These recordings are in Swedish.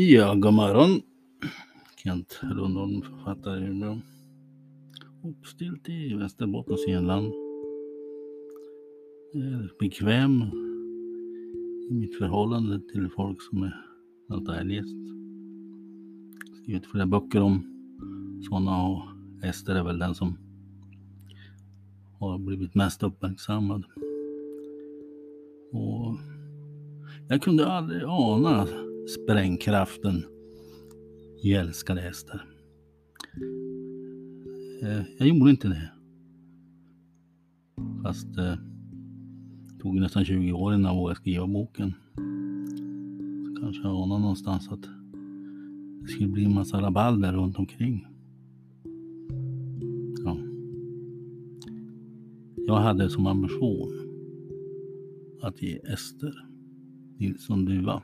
Ja, god morgon. Kent Rundholm, författare i Umeå. Uppstilt i Västerbottens inland. Jag är bekväm i mitt förhållande till folk som är allt eljest. Skrivit flera böcker om sådana och Ester är väl den som har blivit mest uppmärksammad. Och jag kunde aldrig ana sprängkraften i älskade Ester. Eh, jag gjorde inte det. Fast eh, det tog nästan 20 år innan jag vågade skriva boken. Så kanske jag anade någonstans att det skulle bli en massa rabalder runt omkring. Ja. Jag hade som ambition att ge Ester Nilsson Duva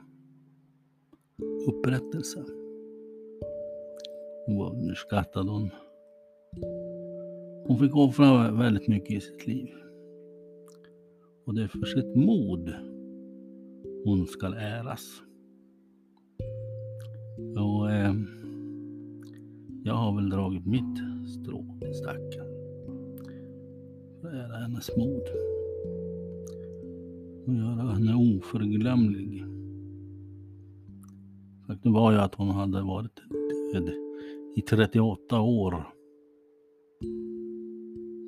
upprättelse. Ounderskattad hon. Hon fick offra väldigt mycket i sitt liv. Och det är för sitt mod hon skall äras. Och eh, jag har väl dragit mitt strå till stacken. För att ära hennes mod. Och göra henne oförglömlig. Det var ju att hon hade varit död i 38 år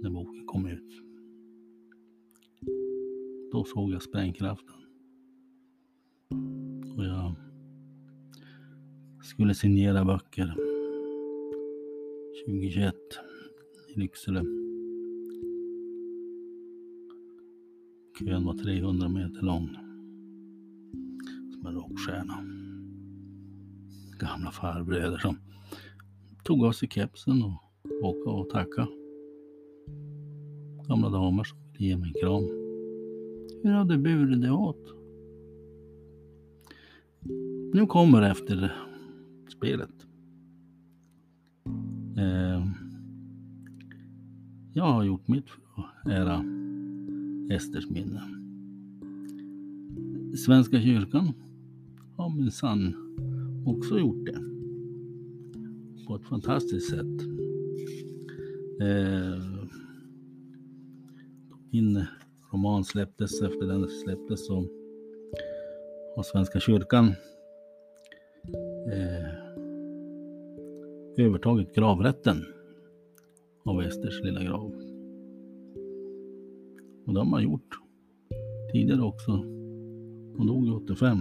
när boken kom ut. Då såg jag sprängkraften. Och jag skulle signera böcker 2021 i Lycksele. Kön var 300 meter lång. Som en rockstjärna gamla farbröder som tog av sig kepsen och åka och tacka. Gamla damer som ville ge mig en kram. Hur hade burit det åt? Nu kommer efter spelet. Eh, jag har gjort mitt för att ära Esters minne. Svenska kyrkan har minsann också gjort det. På ett fantastiskt sätt. Eh, min roman släpptes, efter den släpptes så har Svenska kyrkan eh, övertagit gravrätten av Esters lilla grav. Och det har man gjort tidigare också. Hon dog 85.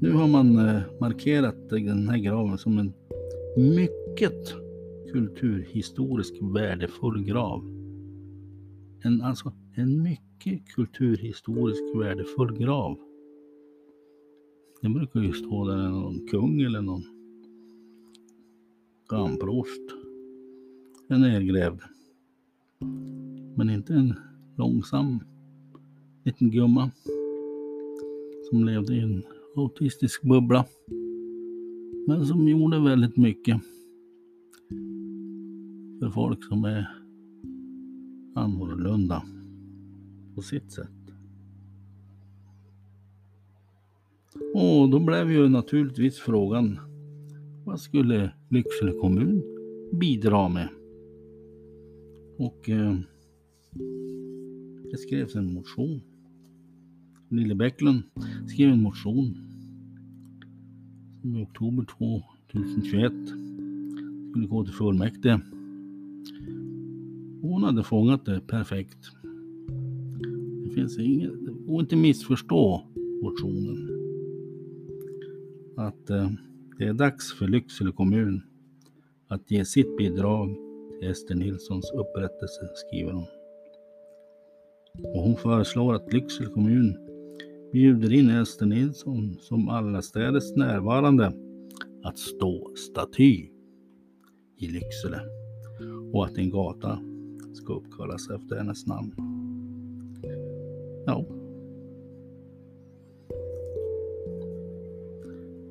Nu har man eh, markerat den här graven som en mycket kulturhistoriskt värdefull grav. En, alltså en mycket kulturhistoriskt värdefull grav. Det brukar ju stå där någon kung eller någon gamprost är nergrävd. Men inte en långsam liten gumma som levde i en autistisk bubbla. Men som gjorde väldigt mycket för folk som är annorlunda på sitt sätt. Och då blev ju naturligtvis frågan vad skulle Lycksele kommun bidra med? Och eh, det skrevs en motion. Lille Bäcklund skrev en motion i oktober 2021 skulle gå till fullmäktige. Hon hade fångat det perfekt. Det finns inget, det går inte missförstå motionen. Att eh, det är dags för Lycksele kommun att ge sitt bidrag till Ester Nilssons upprättelse, skriver hon. Och hon föreslår att Lycksele kommun bjuder in Ester Nilsson som allestädes närvarande att stå staty i Lycksele och att en gata ska uppkallas efter hennes namn. Ja.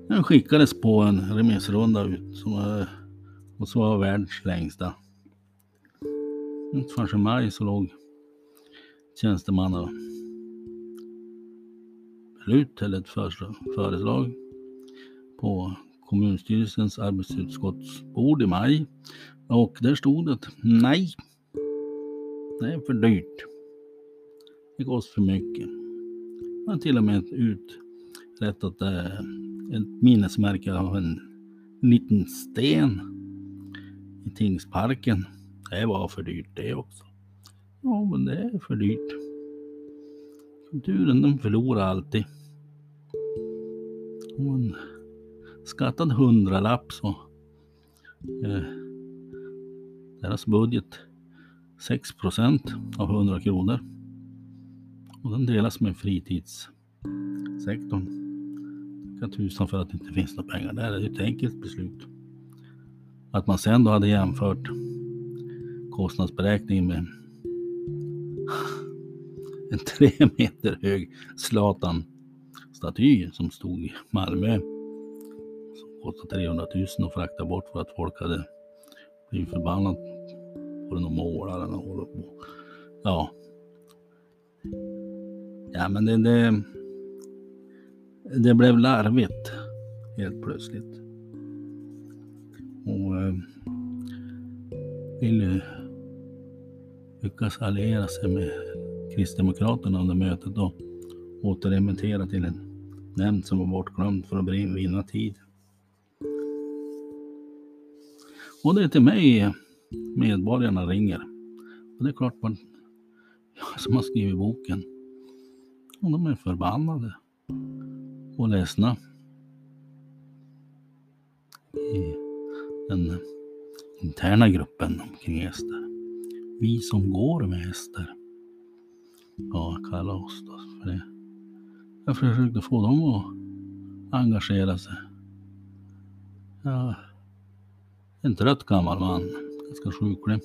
Den skickades på en remissrunda ut som var, och så var världens längsta. Ungefär i maj så låg tjänstemannen beslut eller ett föreslag på kommunstyrelsens arbetsutskottsbord i maj. Och där stod det att nej, det är för dyrt. Det kostar för mycket. Man har till och med uträttat eh, ett minnesmärke av en liten sten i Tingsparken. Det var för dyrt det också. Ja, men det är för dyrt. Kulturen den förlorar alltid. Och en skattad hundralapp så eh, deras budget 6% av 100 kronor. Och den delas med fritidssektorn. Tacka tusan för att det inte finns några pengar där. Det är ett enkelt beslut. Att man sen då hade jämfört kostnadsberäkningen med en tre meter hög Zlatan staty som stod i Malmö. Som kostade 300 000 att frakta bort för att folk hade blivit förbannat på den och målaren och håller på. Ja. Ja men det, det, det blev larvigt helt plötsligt. Och eh, ville lyckas alliera sig med Kristdemokraterna under mötet och återremittera till en Nämnt som var bortglömd för att vinna tid. Och det är till mig medborgarna ringer. Och det är klart man, som har skrivit boken. Och de är förbannade och ledsna. I den interna gruppen omkring Ester. Vi som går med Ester. Ja, kalla oss då för det. Jag försökte få dem att engagera sig. Ja, en trött gammal man, ganska sjuklig.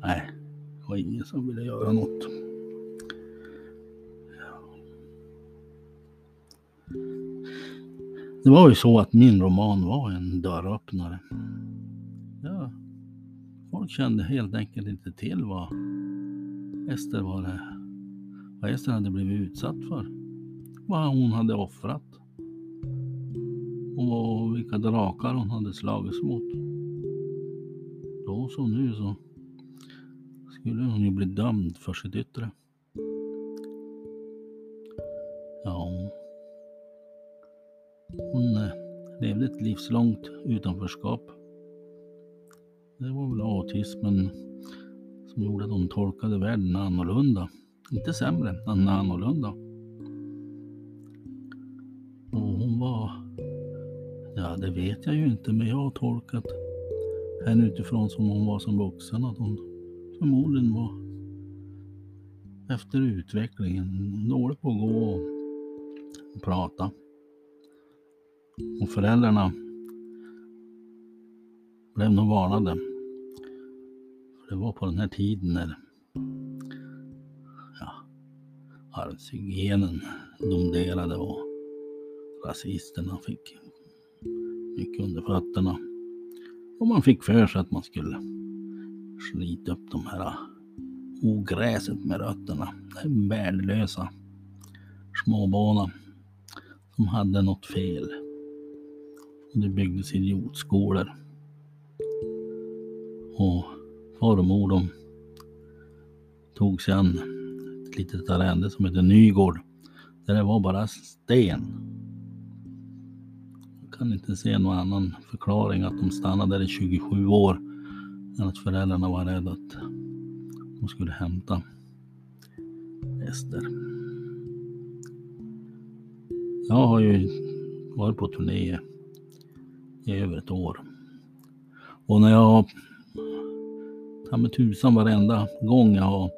Nej, det var ingen som ville göra något. Det var ju så att min roman var en dörröppnare. Ja, folk kände helt enkelt inte till vad Ester var det, vad Ester hade blivit utsatt för. Vad hon hade offrat. Och vilka drakar hon hade slagits mot. Då som nu så skulle hon ju bli dömd för sitt yttre. Ja, hon eh, levde ett livslångt utanförskap. Det var väl autismen som gjorde att hon tolkade världen annorlunda. Inte sämre, men annorlunda. Det vet jag ju inte, men jag har tolkat henne utifrån som hon var som vuxen. Att hon förmodligen var efter utvecklingen dålig på att gå och prata. Och föräldrarna blev nog varnade. För det var på den här tiden när ja, arvshygienen dominerade och rasisterna fick gick under fötterna. Och man fick för sig att man skulle slita upp de här ogräset med rötterna. Den värdelösa småbarnen som hade något fel. Det byggdes idiotskolor. Och farmor de tog sig an ett litet arrende som heter Nygård. Där det var bara sten. Jag kan inte se någon annan förklaring att de stannade där i 27 år än att föräldrarna var rädda att de skulle hämta Ester. Jag har ju varit på turné i över ett år. Och när jag ta med tusan varenda gång jag har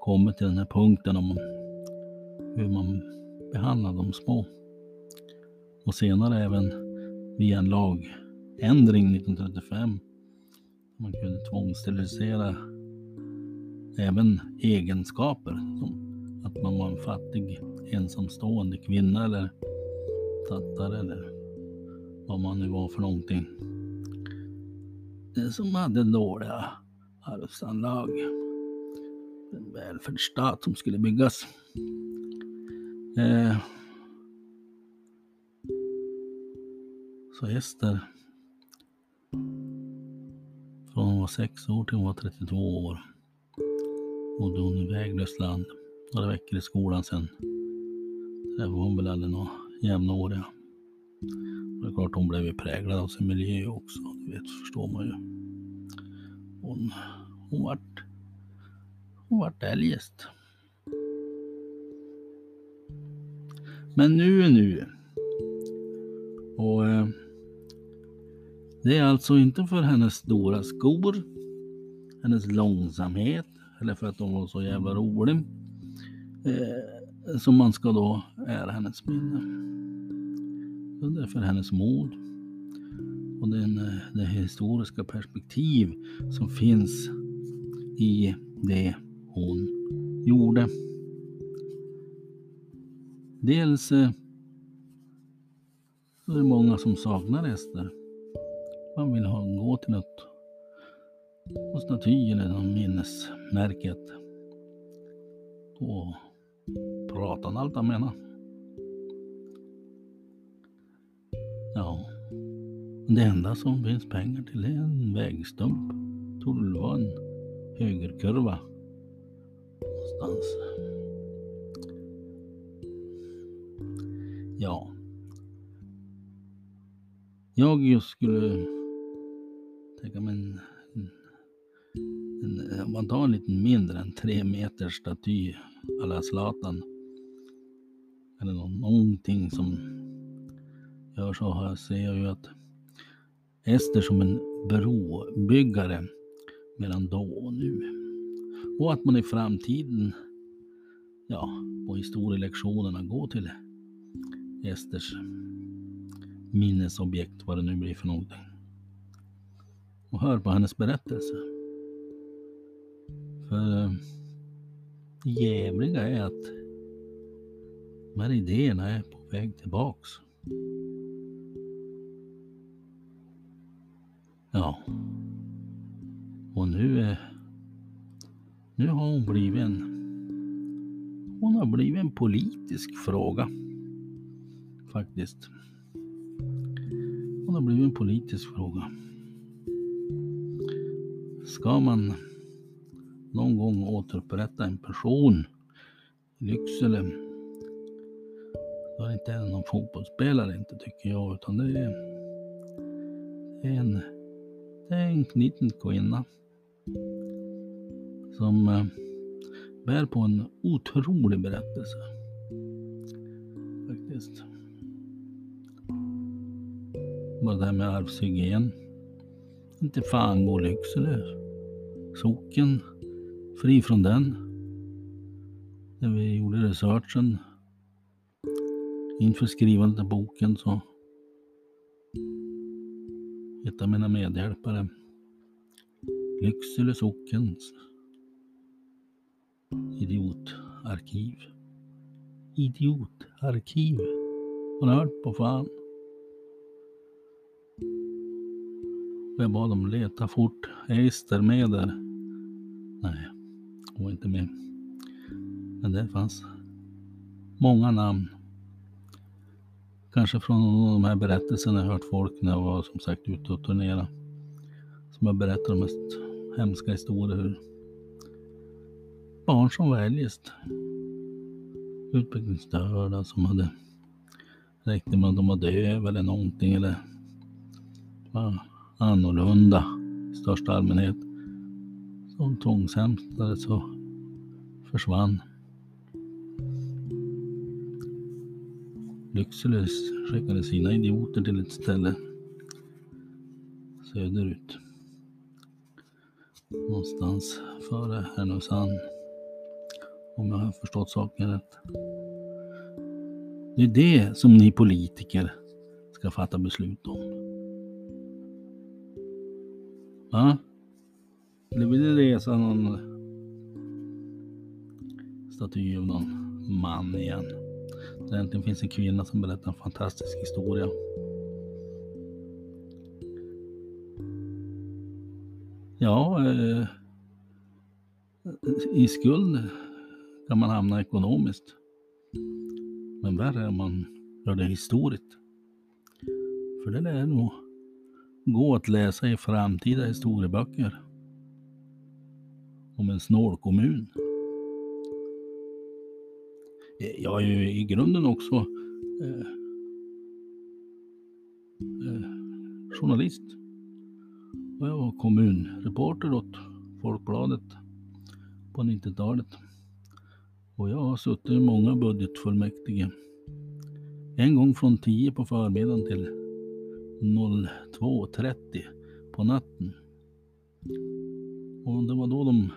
kommit till den här punkten om hur man behandlar de små. Och senare även via en lagändring 1935 man kunde tvångssterilisera även egenskaper som att man var en fattig ensamstående kvinna eller tattare eller vad man nu var för någonting. Som hade dåliga arvsanlag. En välfärdsstat som skulle byggas. Eh, Så Ester, från hon var 6 år till hon var 32 år, bodde hon i väglöst land. Några veckor i skolan sen. Där var hon väl aldrig några jämnåriga. Det är klart hon blev ju präglad av sin miljö också, det vet, förstår man ju. Hon, hon vart, hon vart eljest. Men nu är nu. Och eh, det är alltså inte för hennes stora skor, hennes långsamhet eller för att hon var så jävla rolig eh, som man ska då ära hennes minne. Det är för hennes mod och den, eh, det historiska perspektiv som finns i det hon gjorde. Dels eh, så är det många som saknar Ester. Man vill ha, gå till något, någon staty eller någon minnesmärke och prata om allt han menar. Ja, det enda som finns pengar till är en vägstump. Torde det vara en högerkurva någonstans. Ja. Jag just skulle tänka mig en, en, en, om man tar en liten mindre en tre meters staty alla Zlatan. Eller någonting som gör så här ser jag ju att Ester som en brobyggare mellan då och nu. Och att man i framtiden, ja, på historielektionerna går till Esters minnesobjekt, vad det nu blir för någonting. Och hör på hennes berättelse. För det jävliga är att de här idéerna är på väg tillbaks. Ja. Och nu är... Nu har hon blivit en... Hon har blivit en politisk fråga. Faktiskt. Hon har blivit en politisk fråga. Ska man någon gång återupprätta en person i Lycksele då är det inte någon fotbollsspelare inte tycker jag utan det är, det är en det är en liten kvinna som eh, bär på en otrolig berättelse. Faktiskt. Bara det här med arvshygien. Inte fan går Lycksele socken fri från den. När vi gjorde researchen inför skrivandet av boken så ett av mina medhjälpare, Lycksele sockens idiotarkiv. Idiotarkiv. Har ni hört på fan? Jag bad dem leta fort. Är Ester med där? Nej, hon var inte med. Men det fanns många namn Kanske från de här berättelserna jag hört folk när jag var som sagt ute och turnerade. Som har berättat de mest hemska historier hur barn som var eljest utvecklingsstörda som hade räckt med att de var döva eller någonting eller annorlunda i största allmänhet. Som tvångshämtades så försvann. Lycksele skickade sina idioter till ett ställe söderut. Någonstans före Härnösand. Om jag har förstått saken rätt. Det är det som ni politiker ska fatta beslut om. Va? Eller vill du resa någon staty av någon man igen? Det äntligen finns en kvinna som berättar en fantastisk historia. Ja, eh, i skuld kan man hamna ekonomiskt. Men värre är om man gör det historiskt. För det är nog gå att läsa i framtida historieböcker om en snål kommun. Eh, jag är ju i grunden också eh, eh, journalist. Och jag var kommunreporter åt Folkbladet på 90-talet. Och jag har suttit i många budgetfullmäktige. En gång från 10 på förmiddagen till 02.30 på natten. Och det var då de...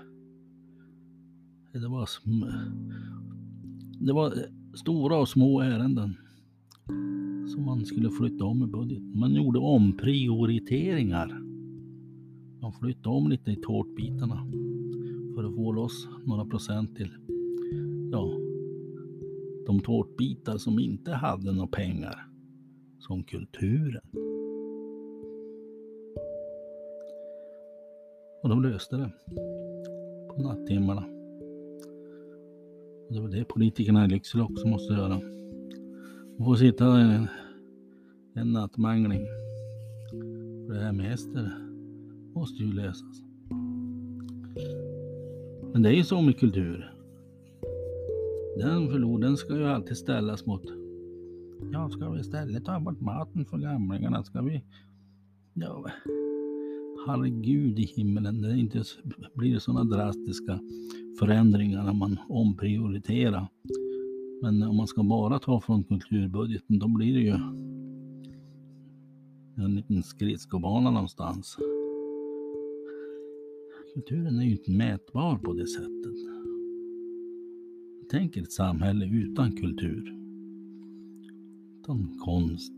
Det var, det var stora och små ärenden som man skulle flytta om i budgeten. Man gjorde omprioriteringar. Man flyttade om lite i tårtbitarna för att få loss några procent till ja, de tårtbitar som inte hade några pengar. Som kulturen. Och de löste det på nattimmarna. Och det var det politikerna i Lycksele också måste göra. De får sitta en, en nattmangling. För det här med hästar måste ju lösas. Men det är ju så med kultur. Den förloden ska ju alltid ställas mot Ja, ska vi istället ta bort maten för gamlingarna? Ska vi... Ja, herregud i himmelen, det inte blir sådana drastiska förändringar när man omprioriterar. Men om man ska bara ta från kulturbudgeten, då blir det ju en liten skridskobana någonstans. Kulturen är ju inte mätbar på det sättet. Tänk ett samhälle utan kultur. Utan konst.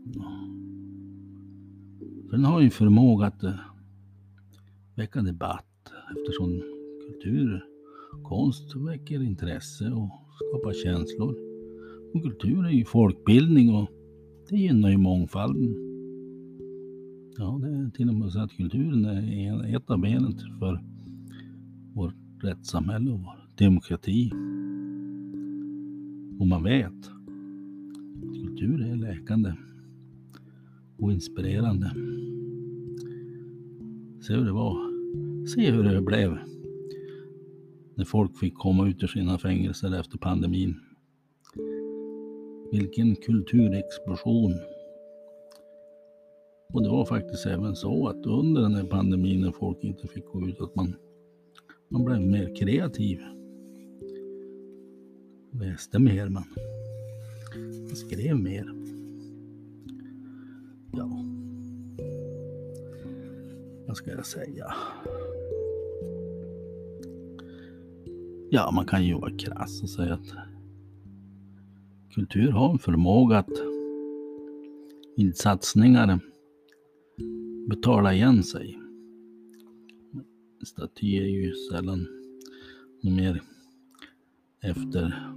För den har ju förmåga att eh, väcka debatt eftersom kultur, konst väcker intresse och skapar känslor. Och kultur är ju folkbildning och det gynnar ju mångfalden. Ja, det är till och med så att kulturen är ett av benen för vårt rättssamhälle och vår demokrati. Och man vet att kultur är läkande och inspirerande. Se hur det var. Se hur det blev när folk fick komma ut ur sina fängelser efter pandemin. Vilken kulturexplosion. Och det var faktiskt även så att under den här pandemin när folk inte fick gå ut, att man man blev mer kreativ. Läste mer, man, skrev mer. Ja, vad ska jag säga? Ja, man kan ju vara krass och säga att kultur har en förmåga att i satsningar betala igen sig staty är ju sällan något mer efter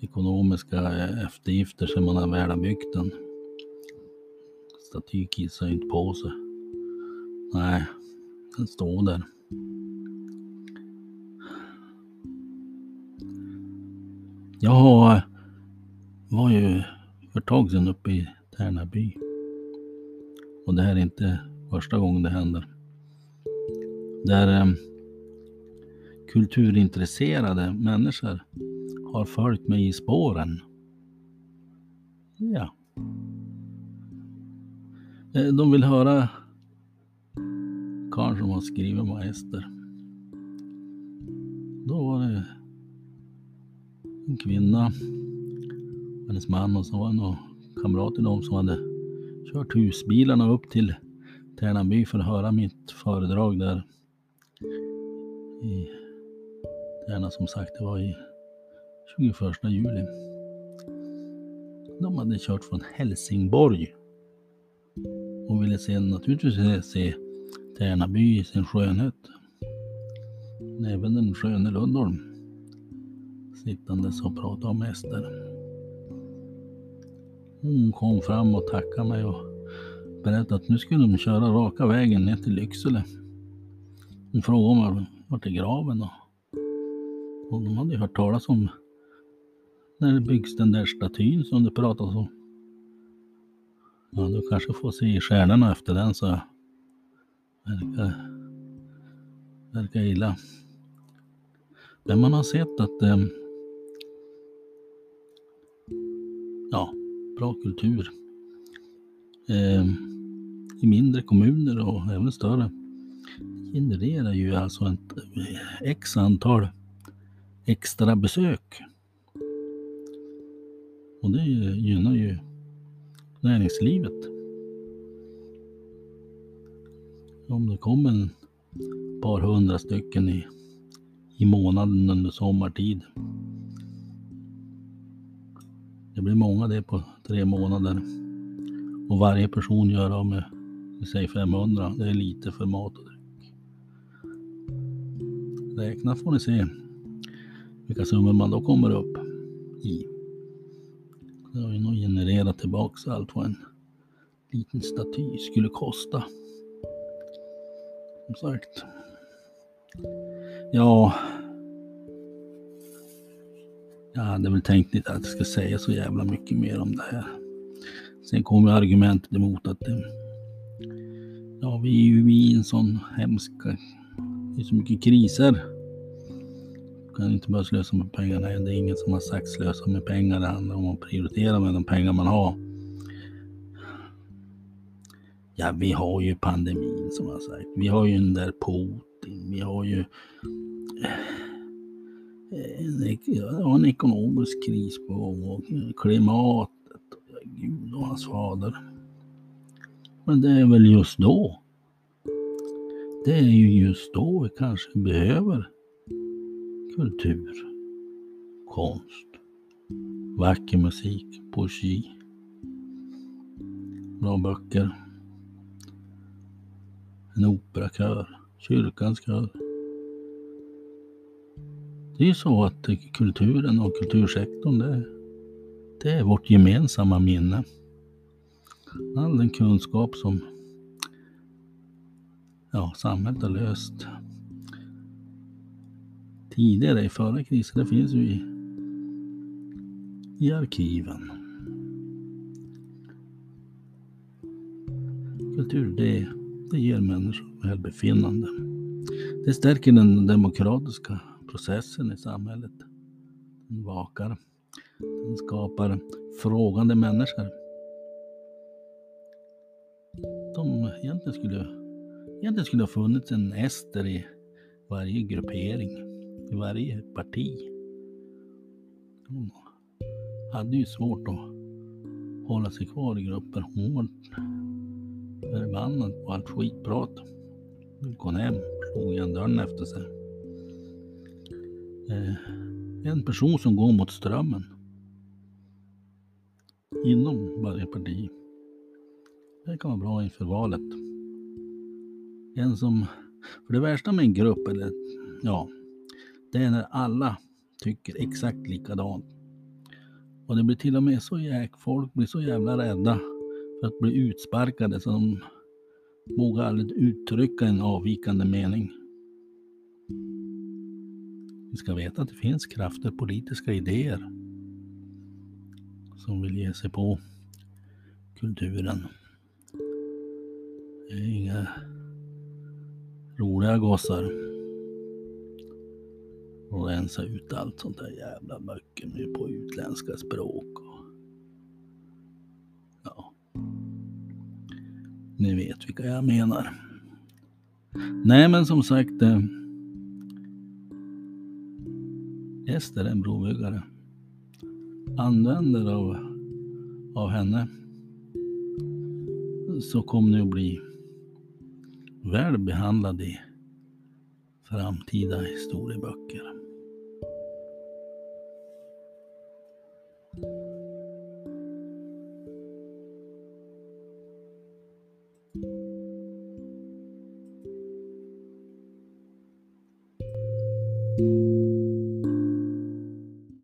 ekonomiska eftergifter som man har väl har byggt den. Staty kissar inte på sig. Nej, den står där. Jag var ju för ett tag sedan uppe i Tärnaby. Och det här är inte första gången det händer där eh, kulturintresserade människor har följt mig i spåren. Ja. Eh, de vill höra karln som har skrivit om Ester. Då var det en kvinna, hennes man och så var det några kamrater dem som hade kört husbilarna upp till Tärnaby för att höra mitt föredrag där i Tärna som sagt, det var i 21 juli. De hade kört från Helsingborg och ville se, naturligtvis se Tärnaby i sin skönhet. Även den sköne Lundholm sittandes och pratade om Ester. Hon kom fram och tackade mig och berättade att nu skulle de köra raka vägen ner till Lycksele. Hon frågade om vart är graven och, och de hade ju hört talas om när det byggs den där statyn som det pratas om. Ja, du kanske får se i stjärnorna efter den så verkar, verkar illa. Men man har sett att eh, ja, bra kultur eh, i mindre kommuner och även större genererar ju alltså ett eh, x antal extra besök. Och det gynnar ju näringslivet. Om det kommer en par hundra stycken i, i månaden under sommartid. Det blir många det på tre månader. Och varje person gör av med, säg 500. Det är lite för mat och dryck. Räkna får ni se vilka summor man då kommer upp i. Det har ju nog genererat tillbaks allt vad en liten staty skulle kosta. Som sagt. Ja. Jag hade väl tänkt lite att jag ska säga så jävla mycket mer om det här. Sen kommer argumentet emot att eh, ja, vi är ju i en sån hemsk... Eh, det är så mycket kriser kan inte bara slösa med pengar. Det är ingen som har sagt slösa med pengar. Det handlar om att prioritera med de pengar man har. Ja, vi har ju pandemin som jag sagt. Vi har ju den där Putin. Vi har ju eh, en, ja, en ekonomisk kris på gång. Klimatet. Gud och hans fader. Men det är väl just då. Det är ju just då vi kanske behöver kultur, konst, vacker musik, poesi, bra böcker, en operakör, kyrkans kör. Det är ju så att kulturen och kultursektorn, det, det är vårt gemensamma minne. All den kunskap som ja, samhället har löst tidigare i förra krisen, det finns ju i, i arkiven. Kultur, det, det ger människor välbefinnande. Det stärker den demokratiska processen i samhället. Den vakar. Den skapar frågande människor. De egentligen skulle, egentligen skulle ha funnits en ester i varje gruppering i varje parti. Hon hade ju svårt att hålla sig kvar i grupper. Hon var förbannad på allt skitprat. Gick hem, slog igen dörren efter sig. Eh, en person som går mot strömmen. Inom varje parti. Det kan vara bra inför valet. En som, för det värsta med en grupp, eller ja, det är när alla tycker exakt likadant. Och det blir till och med så jäk, folk blir så jävla rädda att bli utsparkade så de vågar aldrig uttrycka en avvikande mening. Vi ska veta att det finns krafter, politiska idéer som vill ge sig på kulturen. Det är inga roliga gossar och rensa ut allt sånt där jävla böcker nu på utländska språk. Ni vet vilka jag menar. Nej, men som sagt. Eh, Ester är en brobyggare. Använder av, av henne så kommer ni att bli väl behandlade i framtida historieböcker.